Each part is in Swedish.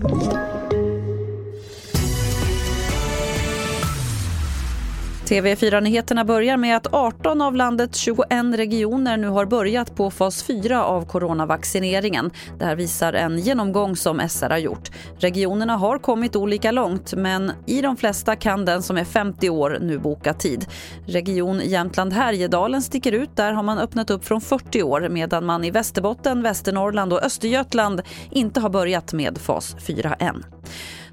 Thank you. TV4-nyheterna börjar med att 18 av landets 21 regioner nu har börjat på fas 4 av coronavaccineringen. Det här visar en genomgång som SR har gjort. Regionerna har kommit olika långt men i de flesta kan den som är 50 år nu boka tid. Region Jämtland Härjedalen sticker ut. Där har man öppnat upp från 40 år medan man i Västerbotten, Västernorrland och Östergötland inte har börjat med fas 4 än.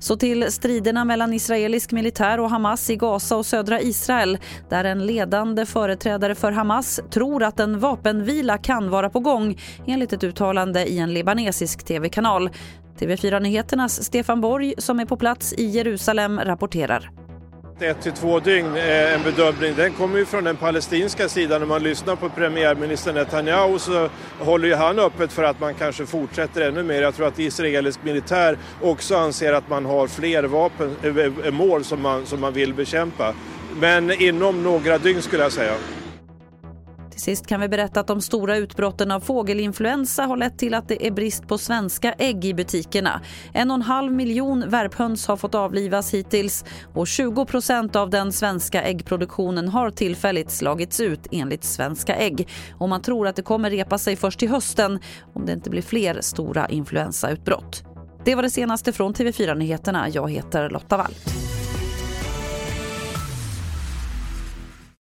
Så till striderna mellan israelisk militär och Hamas i Gaza och södra Israel där en ledande företrädare för Hamas tror att en vapenvila kan vara på gång enligt ett uttalande i en libanesisk tv-kanal. TV4 Nyheternas Stefan Borg som är på plats i Jerusalem rapporterar ett till två dygn är en bedömning. Den kommer ju från den palestinska sidan. När man lyssnar på premiärminister Netanyahu så håller ju han öppet för att man kanske fortsätter ännu mer. Jag tror att israelisk militär också anser att man har fler vapen, eh, eh, mål som man, som man vill bekämpa. Men inom några dygn skulle jag säga. Till sist kan vi berätta att de stora utbrotten av fågelinfluensa har lett till att det är brist på svenska ägg i butikerna. En och en halv miljon värphöns har fått avlivas hittills och 20 procent av den svenska äggproduktionen har tillfälligt slagits ut enligt Svenska ägg. Och man tror att det kommer repa sig först till hösten om det inte blir fler stora influensautbrott. Det var det senaste från TV4 Nyheterna. Jag heter Lotta Wall.